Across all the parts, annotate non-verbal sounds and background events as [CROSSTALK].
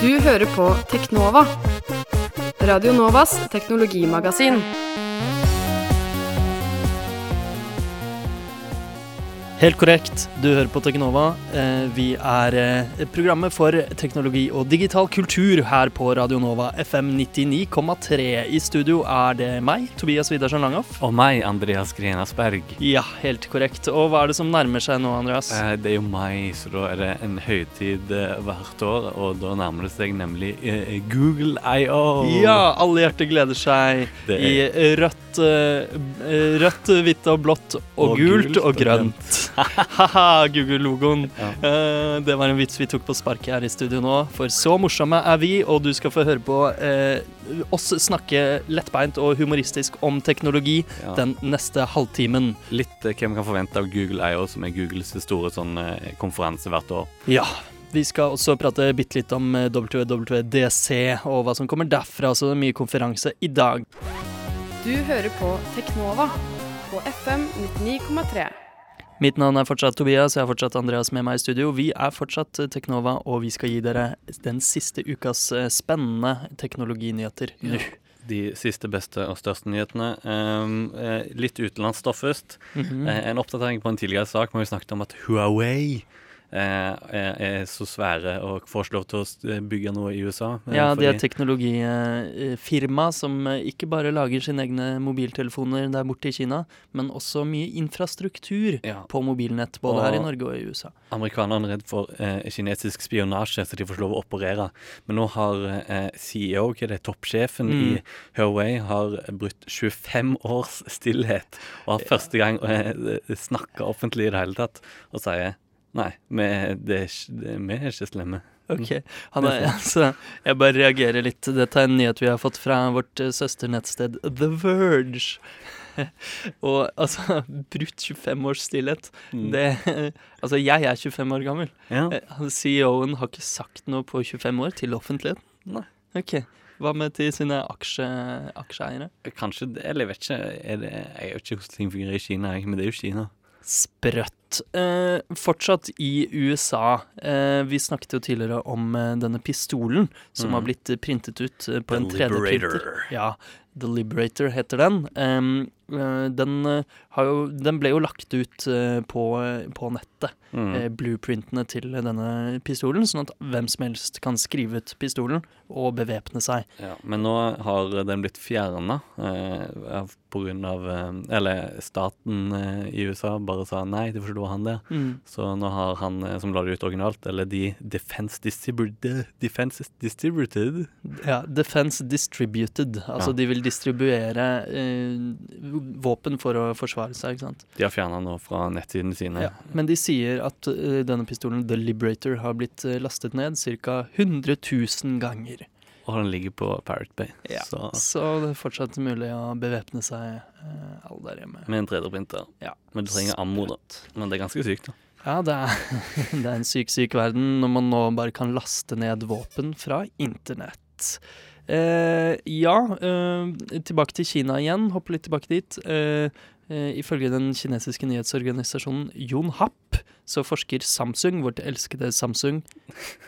Du hører på Teknova. Radio Novas teknologimagasin. Helt korrekt, du hører på Teknova. Eh, Vi er eh, programmet for teknologi og digital kultur her på Radio Nova FM 99,3. I studio er det meg, Tobias Widersen Langhoff. Og meg, Andreas Grenasberg. Ja, helt korrekt. Og hva er det som nærmer seg nå, Andreas? Eh, Det er jo mai, så da er det en høytid hvert år, og da nærmer det seg nemlig Google I.O. Ja, alle hjerter gleder seg er... i rødt, eh, rødt, hvitt og blått og, Og gult, gult og grønt. [LAUGHS] Haha, Google-logoen. Ja. Eh, det var en vits vi tok på sparket her i studio nå, for så morsomme er vi, og du skal få høre på eh, oss snakke lettbeint og humoristisk om teknologi Ja. den neste halvtimen. Litt eh, hva vi kan forvente av Google I.O., som er Googles store sånn, eh, konferanse hvert år. Ja. Vi skal også prate bitte litt om WWDC og hva som kommer derfra, så det er mye konferanse i dag. Du hører på Teknova på FM 99,3. Mitt navn er fortsatt Tobias, jeg har fortsatt Andreas med meg i studio. Vi er fortsatt Teknova, og vi skal gi dere den siste ukas eh, spennende teknologinyheter nå. De siste, beste og største nyhetene. Um, eh, litt utenlandsstoff først. Mhm. Eh, en oppdatering på en tidligere sak. hvor Vi snakket om at Huawei er, er så svære og får lov til å bygge noe i USA. eh, Ja, de er teknologifirma som eh, ikke bare lager sine egne mobiltelefoner der borte i Kina, men også mye infrastruktur Ja. på mobilnett, både her i Norge og i USA. Amerikanerne er redd for eh, kinesisk spionasje, så de får lov å operere. Men nå har eh, CEO, hva er det, toppsjefen Mm. i Huawei, har brutt 25 års stillhet. Og har første gang eh, snakka offentlig i det hele tatt og sier nei, vi, det er, ikke- det, vi er ikke slemme. Ok, han er, altså, Jeg bare reagerer litt. Dette er en nyhet vi har fått fra vårt eh, søsternettsted The Verge. [LAUGHS] og altså, [LAUGHS] brutt 25 års stillhet. Mm. Det [LAUGHS] Altså, jeg er 25 år gammel. Ja. Eh, CEO-en har ikke sagt noe på 25 år til offentligheten. Nei. Ok. Hva med til sine aksje, aksjeeiere? Kanskje eller jeg vet ikke. Er det, jeg vet ikke hvordan ting fungerer i Kina, men det er jo Kina. Sprøtt. Eh, fortsatt i USA. Eh, vi snakket jo tidligere om eh, denne pistolen som Mm. har blitt printet ut eh, på The en 3D-printer. Ja, The Liberator heter den. Eh, den, eh, har jo, den ble jo lagt ut eh, på, på nettet, Mm. blueprintene til denne pistolen, sånn at hvem som helst kan skrive ut pistolen og bevæpne seg. Ja, men nå har den blitt fjerna eh, pga. Eller staten i USA bare sa nei, det å han der. Så nå har han som la det ut originalt, eller de Defense Distributed Defense Distributed Ja, Defense Distributed. Altså Ja. de vil distribuere eh, våpen for å forsvare seg, ikke sant. De har fjerna nå fra nettsidene sine. Ja. Men de sier at uh, denne pistolen, The Liberator, har blitt uh, lastet ned ca. 100 000 ganger. Og den ligger på Parrot Bay. Ja. Så Så det er fortsatt mulig å bevæpne seg uh, alle der hjemme. med en 3D-printer. Ja. Men du trenger ammo, da. Men det er ganske sykt, da. Ja, det er, [LAUGHS] det er en syk, syk verden når man nå bare kan laste ned våpen fra internett. Eh, ja, eh, tilbake til Kina igjen. Hoppe litt tilbake dit. Eh, ifølge den kinesiske nyhetsorganisasjonen Yonhap så forsker Samsung, vårt elskede Samsung,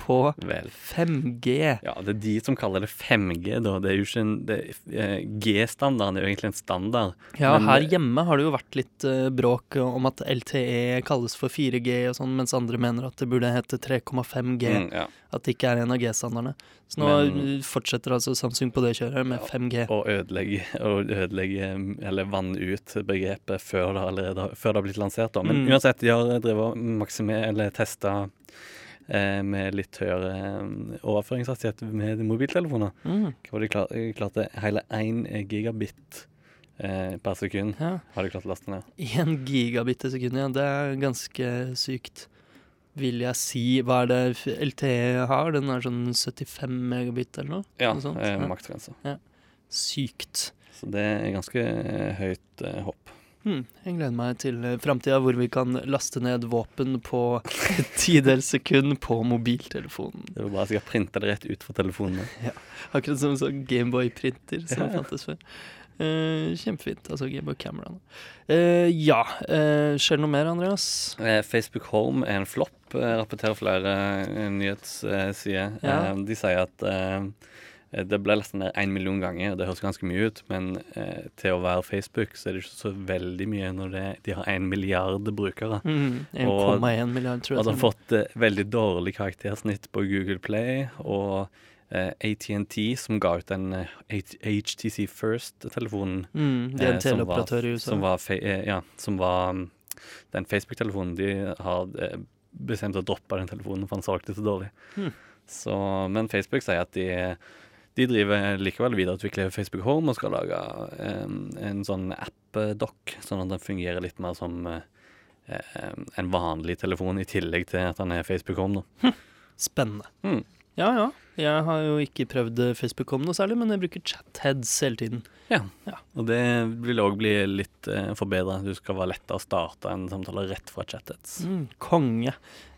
på [LAUGHS] 5G. Ja, det er de som kaller det 5G, da. Det er jo ikke en det- eh, G-standarden er jo egentlig en standard. Ja, Men her hjemme har det jo vært litt eh, bråk om at LTE kalles for 4G og sånn, mens andre mener at det burde hete 3,5G. Mm, ja. At det ikke er en av G-standardene. Så nå Men- fortsetter altså Samsung på det kjøret med Ja, 5G. Og ødelegge, og ødelegge eller vanne ut begrepet før det allerede før det har blitt lansert. Da. Men Mm. uansett, de har drevet eller testa eh, med litt høyere eh, overføringshastighet med mobiltelefoner. Mm, Hvor de klar, klarte hele 1 gigabit eh, per sekund. ja. Har de klart å laste ned. Én gigabit i sekundet, ja. Det er ganske sykt. Vil jeg si Hva er det LTE har? Den er sånn 75 megabit eller noe? Ja, Noe sånt, eh, ja. Sykt. Så det er ganske eh, høyt eh, hopp. Hmm, jeg gleder meg til uh, framtida hvor vi kan laste ned våpen på tidels sekund på mobiltelefonen. Det var bare jeg printa det rett ut fra telefonen. Ja, Akkurat som sånn Gameboy-printer som Ja. fantes før. Eh, kjempefint. Altså Gameboy-kameraene. Eh, ja. Eh, skjer det noe mer, Andreas? Eh, Facebook Home er en flopp, eh, rapporterer flere eh, nyhetssider. Ja. Eh, de sier at eh, det ble nesten ned én million ganger, og det høres ganske mye ut, men eh, til å være Facebook så er det ikke så veldig mye når det, de har én milliard brukere. Mm, 1,1 milliard, tror jeg. Og det har fått eh, veldig dårlig karaktersnitt på Google Play, og eh, ATNT, som ga ut den eh, HTC First-telefonen Mm, Det er en eh, teleoperatør i USA. Som var, eh, ja, som var mm, den Facebook-telefonen. De har eh, bestemt å droppe den telefonen, for han solgte så dårlig. Mm. Så, men Facebook sier at de, de driver likevel videreutvikler Facebook Home og skal lage eh, en sånn app-dock, sånn at den fungerer litt mer som eh, eh, en vanlig telefon, i tillegg til at den er Facebook Home. Da. Spennende. Mm. Ja ja. Jeg har jo ikke prøvd eh, Facebook Home noe særlig, men jeg bruker chatheads hele tiden. Ja, Og det vil òg bli litt eh, forbedra. Du skal være lettere å starte en samtale rett fra chatheads. Mm, konge.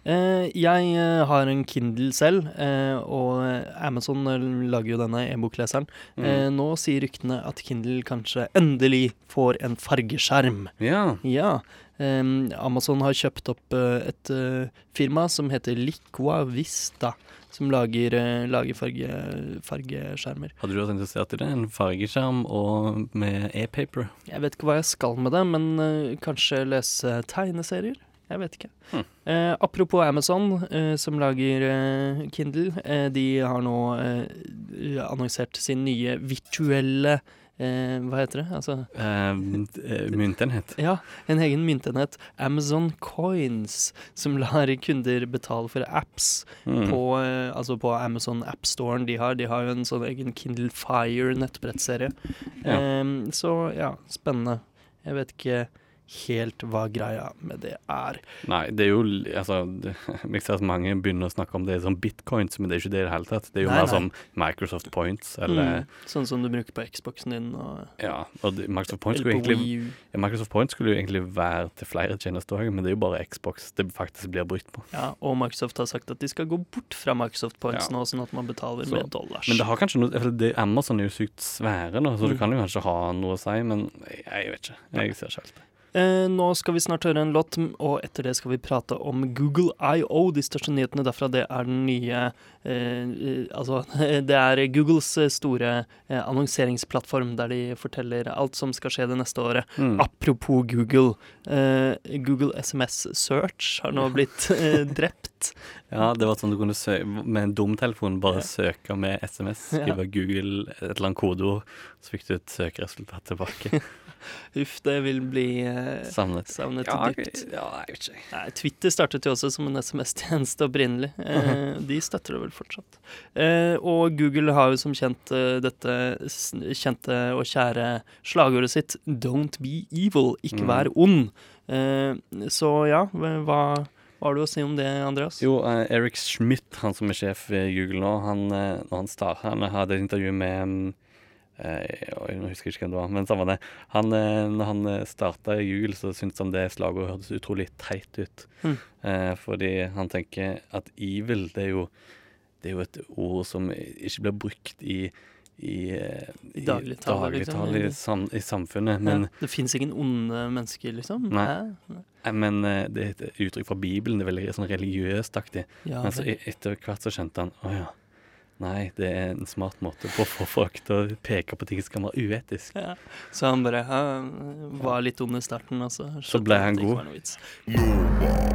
Eh, jeg eh, har en Kindle selv, eh, og Amazon eh, lager jo denne e-bokleseren. Mm. Eh, nå sier ryktene at Kindle kanskje endelig får en fargeskjerm. Ja. Ja. Amazon har kjøpt opp eh, et eh, firma som heter Liqua Vista, som lager, eh, lager farge, fargeskjermer. Hadde du vært interessert i det? En fargeskjerm og med e-paper? Jeg vet ikke hva jeg skal med det, men uh, kanskje lese tegneserier? Jeg vet ikke. Hmm. Eh, apropos Amazon, eh, som lager eh, Kindle. Eh, de har nå annonsert sin nye virtuelle eh, Hva heter det? Altså Eh, eh, myntenhet. [LAUGHS] Ja, en egen myntenhet. Amazon Coins, som lar kunder betale for apps Mm. på, eh, altså på Amazon AppStoren de har. De har jo en sånn egen Kindle Fire nettbrettserie. Ja. Så ja, spennende. Jeg vet ikke helt hva greia med det er. Nei, det er jo Altså, [LAUGHS] mange begynner å snakke om det som bitcoins, men det er ikke det i det hele tatt. Det er jo Nei, mer nei. som Microsoft Points, eller mm, sånn som du bruker på Xboxen din og Ja, og det, Microsoft Points skulle egentlig ja, Microsoft Points skulle jo egentlig være til flere tjenester òg, men det er jo bare Xbox det faktisk blir brukt på. Ja, og Microsoft har sagt at de skal gå bort fra Microsoft Points Ja. nå, sånn at man betaler Så- med dollars. Men det har kanskje noe for det, Amazon er jo sykt svære nå, så Mm. du kan jo kanskje ha noe å si, men jeg, jeg vet ikke. Jeg ser ikke helt det. Eh, nå skal vi snart høre en låt, og etter det skal vi prate om Google IO. De største nyhetene derfra, det er den nye eh, Altså, [LAUGHS] det er Googles eh, store annonseringsplattform der de forteller alt som skal skje det neste året. Mm. Apropos Google. Eh, Google SMS Search har nå [LAUGHS] blitt drept. Ja, det var sånn du kunne søke med en dum telefon bare Ja. søke med SMS, Ja. skrive Google et eller annet kodeord, så fikk du et søkeresultat tilbake. [LAUGHS] Uff, det vil bli eh, Savnet. savnet Ja, dypt. ja, jeg vet ikke. Nei, Twitter startet jo også som en SMS-tjeneste opprinnelig. Eh, de støtter det vel fortsatt. Eh, og Google har jo som kjent eh, dette kjente og kjære slagordet sitt 'Don't be evil', ikke Mm. vær ond. Eh, så ja, hva, hva har du å si om det, Andreas? Jo, uh, Eric Schmidt, han som er sjef i Google nå, han, eh, når han startet, han hadde et intervju med mm, eh, Nå husker jeg ikke hvem det var, men samme det. Han, når han starta i Google, så syntes han det slagordet hørtes utrolig teit ut. Mm. Fordi han tenker at evil, det er jo det er jo et ord som ikke blir brukt i i, eh, I dagligtale, liksom, i, sam, i samfunnet. Men, ja, det fins ingen onde mennesker, liksom? Nei. nei. men eh, det er et uttrykk fra Bibelen. Det er veldig sånn religiøst aktig. Ja, Men så e- etter hvert så skjønte han å ja. Nei, det er en smart måte på å få folk til å peke på ting som kan være uetisk. ja. Så han bare var litt ond i starten, og så Så ble han det ikke god.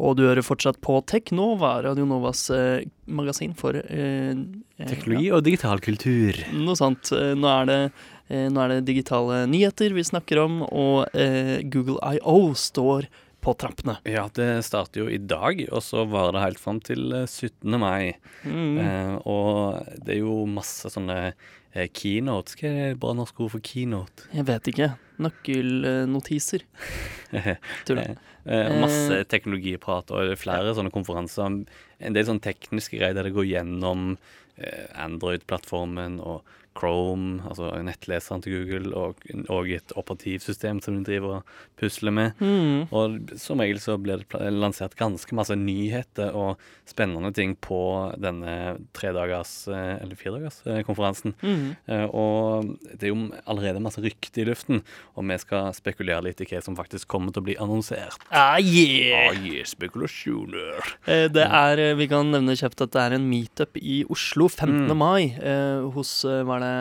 Og du hører fortsatt på Teknova, Radio Novas eh, magasin for eh, Teknologi Teknologi og digital kultur. Noe sånt. Eh, Nå er, det, eh, nå er det digitale nyheter vi snakker om, og eh, Google IO står på trappene. Ja, det starter jo i dag, og så varer det helt fram til eh, 17. mai. Mm. Eh, og det er jo masse sånne eh, keynotes. Hva er det bra norsk ord for keynote? Jeg vet ikke. Nøkkelnotiser. [LAUGHS] Tuller. Eh, masse teknologiprat og flere sånne konferanser. En del sånne tekniske greier der det går gjennom eh, Android-plattformen og Chrome, altså nettleseren til Google, og, og et operativsystem som de driver og pusler med. Mm. Og som regel så blir det lansert ganske masse nyheter og spennende ting på denne tredagers, eh, eller firedagers, eh, konferansen. Mm. Eh, og det er jo allerede masse rykte i luften, og vi skal spekulere litt i hva som faktisk kommer til å bli annonsert. Ah, yeah. Ah, yeah, spekulasjoner. Det er, Vi kan nevne kjapt at det er en meetup i Oslo 15. Mm. mai hos Var det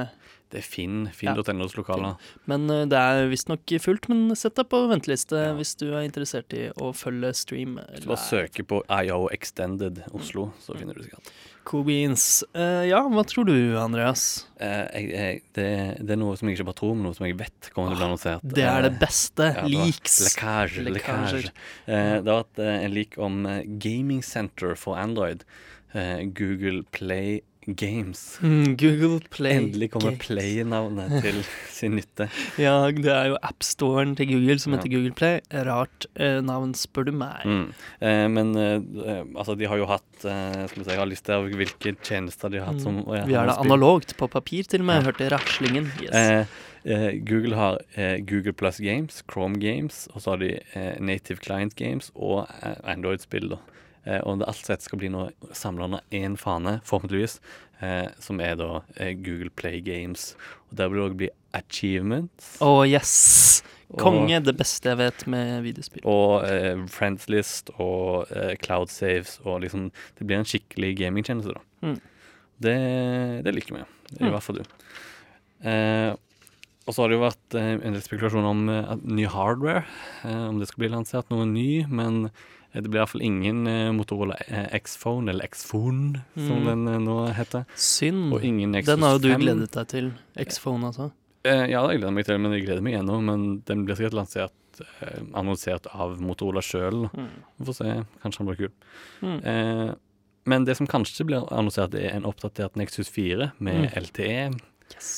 det er Finn. Finn.nos lokaler. Men det er visstnok fullt. Men sett deg på venteliste ja. hvis du er interessert i å følge stream. Bare søke på IO Extended Oslo, så finner du sikkert. Cool beans. Uh, ja, hva tror du, Andreas? Uh, jeg, jeg, det, det, er noe som jeg ikke bare tror, men noe som jeg vet kommer til å bli annonsert. Det er det beste. Uh, Leaks. Lekkasje. Lekkasje. det har vært en leak om Gaming Center for Android. Google Play Games. Mm, Google Play Endelig kommer Play-navnet til [LAUGHS] sin nytte. Ja, det er jo appstoren til Google som heter ja. Google Play. Rart eh, navn, spør du meg. Mm. Eh, men eh, altså, de har jo hatt eh, Skal vi si, jeg har lyst til hvilke tjenester de har hatt som mm. Vi har det analogt på papir, til og med. Ja. Hørte raslingen. Yes. Eh, eh, Google har Google Plus Games, Chrome Games, og så har de Native Client Games og Android-spill. Eh, og det alt sett skal bli noe samla under én fane, forhåpentligvis, eh, som er da eh, Google Play Games. Og Der vil det òg bli achievements. Å, oh, yes! Konge. Og, det beste jeg vet med videospill. Og eh, Friends List og eh, Cloud Saves og liksom Det blir en skikkelig gamingtjeneste, da. Mm. Det, det, liker vi. I mm. hvert fall du. Eh, og så har det jo vært eh, en del spekulasjon om eh, ny hardware. eh, om det skal bli lansert noe ny. Men det blir iallfall ingen uh, Motorola X-phone, eller X-phone, som mm. den nå heter. Synd. Og ingen Den har jo du gledet deg til. X-phone, altså. ja, det gleder jeg meg til, men jeg gleder meg ennå. Men den blir sikkert lansert, annonsert av Motorola sjøl. Mm. Vi får se. Kanskje han blir kul. Mm. men det som kanskje blir annonsert, er en oppdatert Nexus 4 med mm. LTE. Yes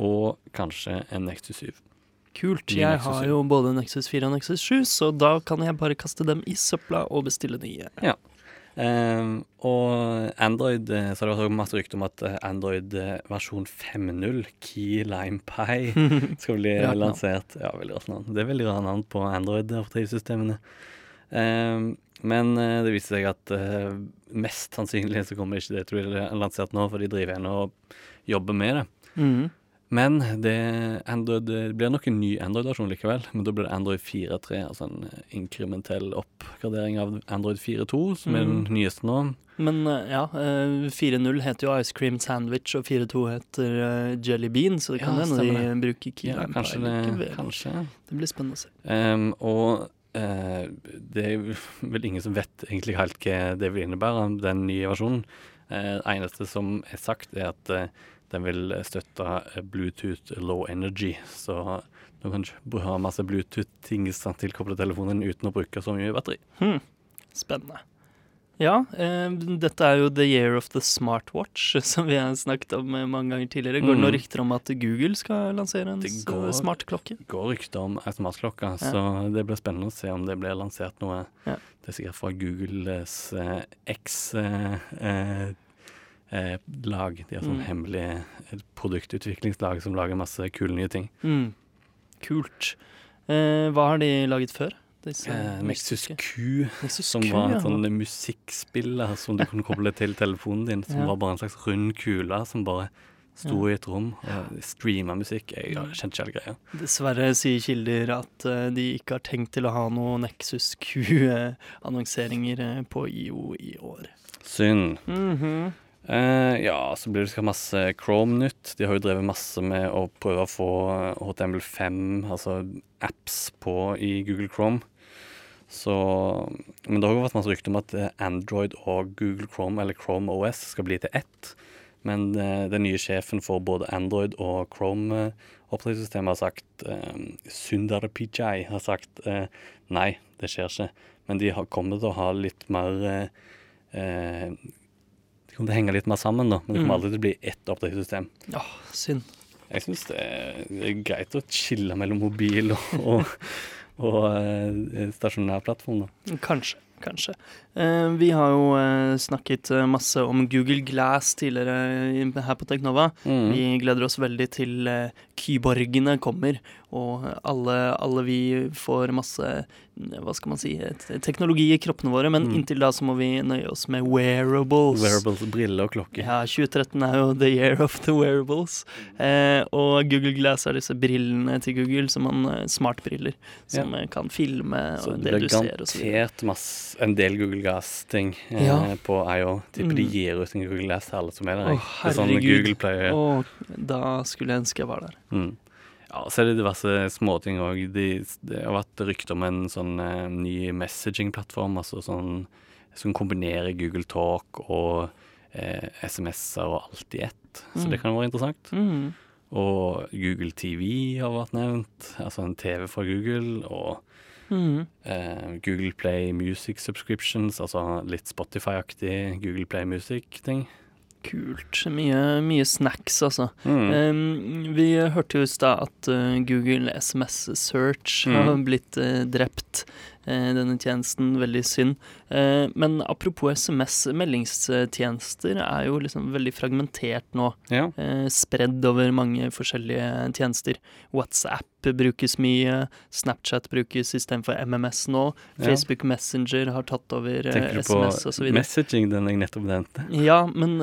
og kanskje en Nexus 7. Kult. Jeg har jo både Nexus 4 og Nexus 7, så da kan jeg bare kaste dem i søpla og bestille nye. Ja. Um, og Android eh, Så har det vært masse rykter om at eh, Android eh, versjon 5.0, Key Lime Pie, [LAUGHS] skal bli lansert. Ja, veldig rart navn. Det er veldig rart navn på Android-operativsystemene. Um, men det viser seg at uh, mest sannsynlig så kommer ikke det til å bli lansert nå, for de driver ennå og jobber med det. Mm. Men det, Android, det blir nok en ny Android-versjon likevel. Men da blir det Android 4.3, altså en inkrementell oppgradering av Android 4.2, som mm. er den mm. nyeste nå. Men eh, ja, 4.0 eh, heter jo Ice Cream Sandwich, og 4.2 heter uh, Jelly Bean, så det kan hende ja, de bruker Key ja, kanskje det, kanskje. det blir spennende å se. Um, og uh, det er [LAUGHS] vel ingen som vet egentlig helt hva det vil innebære, den nye versjonen. Uh, det eneste som er sagt, er at den vil støtte eh, Bluetooth low energy, så du kan ikke ha masse Bluetooth-ting tilkoblet telefonen uten å bruke så mye batteri. Hmm. Spennende. Ja, eh, dette er jo the year of the smartwatch, [LAUGHS] som vi har snakket om eh, mange ganger tidligere. Går det noen mm. rykter om at Google skal lansere en smartklokke? Det går rykter om en smartklokke, ja. så det blir spennende å se om det blir lansert noe. Ja. Det er sikkert fra Googles eh, X eh, eh lag. De har sånn mm. hemmelig eh, produktutviklingslag som lager masse kule nye ting. Mm. Kult. Eh, hva har de laget før? Eh, Nexus Q, Nexus som Q, var et sånn musikkspill som du kunne koble til telefonen din. Som ja. var bare en slags rund kule som bare sto ja. i et rom og streama musikk. Jeg kjente ikke hele greia. Dessverre sier kilder at uh, de ikke har tenkt til å ha noe Nexus Q-annonseringer på IO i år. Synd. Mm -hmm. Uh, ja, så blir det skal masse Chrome-nytt. De har jo drevet masse med å prøve å få HTML5, altså apps, på i Google Chrome. Så Men det har jo vært masse rykter om at eh, Android og Google Chrome, eller Chrome OS, skal bli til ett. Men uh, den nye sjefen for både Android og Chrome-oppdragssystemet har sagt uh, Sundar Pichai har sagt uh, nei, det skjer ikke. Men de har kommet til å ha litt mer uh, de kommer til å henge litt mer sammen, da, men det kommer mm. aldri til å bli ett oppdragssystem. Ja, synd. Jeg syns det, det, er greit å chille mellom mobil og, og, og uh, stasjonær plattform, da. Kanskje. Kanskje. Eh, vi har jo eh, snakket eh, masse om Google Glass tidligere her på Teknova. Mm. Vi gleder oss veldig til kyborgene kommer, og alle, alle, vi får masse hva skal man si, teknologi i kroppene våre, men mm. inntil da så må vi nøye oss med wearables. Wearables, Briller og klokke. Ja, 2013 er jo the year of the wearables. Eh, og Google Glass er disse brillene til Google, som man, smartbriller, som ja. Kan filme og det, det du ser. Og Så blir garantert en del Google Glass-ting eh, ja. på IO. Tipper mm. de gir ut en Google Glass til alle som er der. Å, herregud. Det er sånn Google Play. Å, da skulle jeg ønske jeg var der. Mm. Ja, så er det diverse småting òg. Det, det har vært rykter om en sånn eh, ny messaging-plattform, altså sånn som kombinerer Google Talk og eh, SMS-er og alt i ett. Så mm. det kan være interessant. Mm. Og Google TV har vært nevnt, altså en TV fra Google. Og mm. eh, Google Play Music Subscriptions, altså litt Spotify-aktig Google Play Music-ting. Kult. Mye, mye snacks, altså. Mm. Um, vi hørte jo i stad at uh, Google SMS Search mm. har blitt uh, drept. Uh, denne tjenesten. Veldig synd. men apropos SMS, meldingstjenester er jo liksom veldig fragmentert nå. Ja. spredd over mange forskjellige tjenester. WhatsApp brukes mye. Snapchat brukes istedenfor MMS nå. Facebook Messenger har tatt over Tenker du SMS osv. Messaging, den jeg nettopp nevnte? Ja, men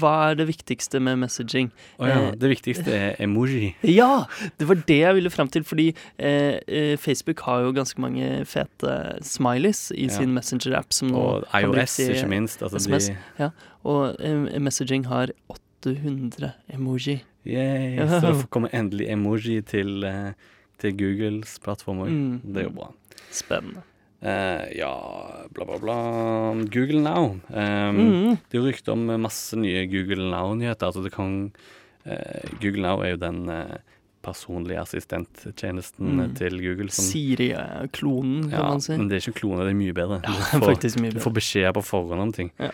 hva er det viktigste med messaging? Oh, ja. eh, det viktigste er emoji. [LAUGHS] Ja! Det var det jeg ville fram til, fordi eh, eh Facebook har jo ganske mange fete smileys i ja. sin Messenger-app. Og IOS, ikke minst. Altså SMS. De... Ja, og eh, messaging har 800 emoji. Yay, så det kommer endelig emoji til, eh, til Googles plattformer. Mm. Det er jo bra. Spennende. Uh, ja, bla, bla, bla. Google Now. Um, mm. Det er jo rykter om masse nye Google Now-nyheter. Altså det kan uh, Google Now er jo den uh, personlige assistenttjenesten mm. til Google. Siri-klonen, kan ja, man si. Men det er ikke klone, det er mye bedre. Ja, du, [LAUGHS] får, mye bedre. du får beskjed på forhånd om ting. Ja.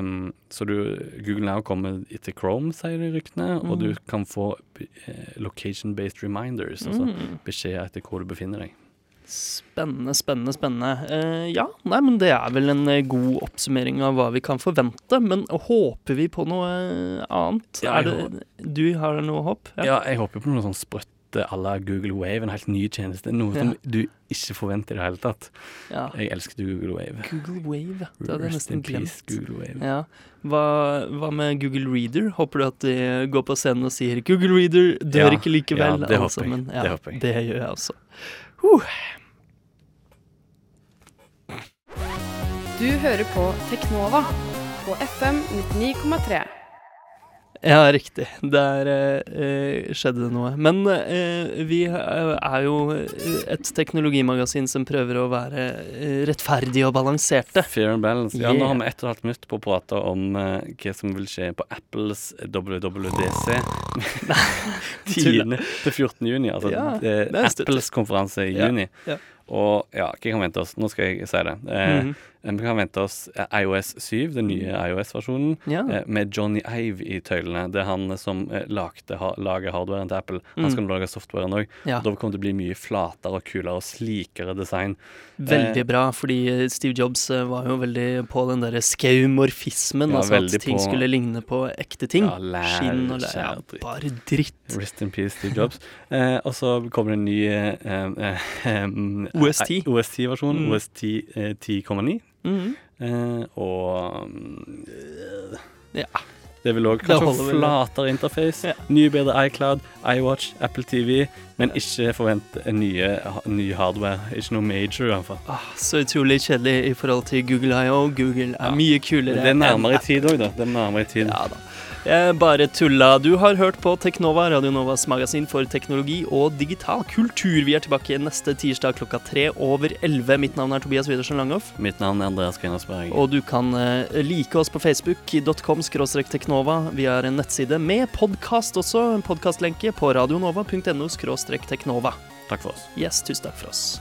Um, så du, Google Now kommer etter Chrome, sier de ryktene, mm. og du kan få location-based reminders, altså altså beskjed etter hvor du befinner deg. Spennende, spennende, spennende. Uh, ja, nei, men det er vel en uh, god oppsummering av hva vi kan forvente. Men håper vi på noe uh, annet? Ja, det, du har noe håp? Ja, ja jeg håper på noe sånn sprøtt à la Google Wave, en helt ny tjeneste. Noe ja. som du ikke forventer i det hele tatt. Ja. Jeg elsket Google Wave. Google Wave, det hadde jeg nesten glemt. Google Wave. Ja. Hva, hva, med Google Reader? Håper du at de går på scenen og sier 'Google Reader dør ikke likevel'? Ja, det håper, jeg. det håper jeg. Det gjør jeg også. Uh. Du hører på Teknova på FM 99,3. Ja, riktig. Der eh, skjedde det noe. Men eh, vi er jo et teknologimagasin som prøver å være eh, rettferdige og balanserte. Fair and balance. Ja, yeah. nå har vi ett og et halvt minutt på å prate om eh, hva som vil skje på Apples WWDC. 10. [LAUGHS] til 14. juni. Altså ja, Apples konferanse i juni. Ja. Og ja, hva kan vente oss? Nå skal jeg si det. Eh, mm -hmm. Vi kan vente oss eh, IOS 7, den nye IOS-versjonen, ja. Eh, med Johnny Ive i tøylene. Det er han som lagde, ha, lager hardwaren til Apple. Han mm. skal lage softwaren òg. Ja. Da kommer det til å bli mye flatere og kulere og slikere design. Veldig bra, fordi Steve Jobs var jo veldig på den derre skaumorfismen. Ja, altså at ting på, skulle ligne på ekte ting. Ja, lær, Skinn og lær. Ja, bare dritt. Rest in peace, Steve Jobs. eh, og så kommer det en ny eh, eh, [LAUGHS] OS10. OS10-versjon. Mm. OS10 10,9. Mm. Eh, og øh, Ja. Det vil òg kanskje flatere interface. Ja. Ny, bedre iCloud, iWatch, Apple TV. Men ikke forvent en nye, ny hardware. Ikke noe major, i hvert fall. Ah, så utrolig kjedelig i forhold til Google IO. Google er ja. mye kulere. Det er nærmere i tid òg, da. Det er nærmere i tid. Ja, da. Jeg bare tulla. Du har hørt på Teknova, Radio Novas magasin for teknologi og digital kultur. Vi er tilbake neste tirsdag klokka tre over elleve. Mitt navn er Tobias Widersen Langhoff. Mitt navn er Andreas Kvinnersberg. Og du kan uh, like oss på facebook.com teknova. Vi har en nettside med podkast også. En podkastlenke på radionova.no teknova. Takk for oss. Yes, tusen takk for oss.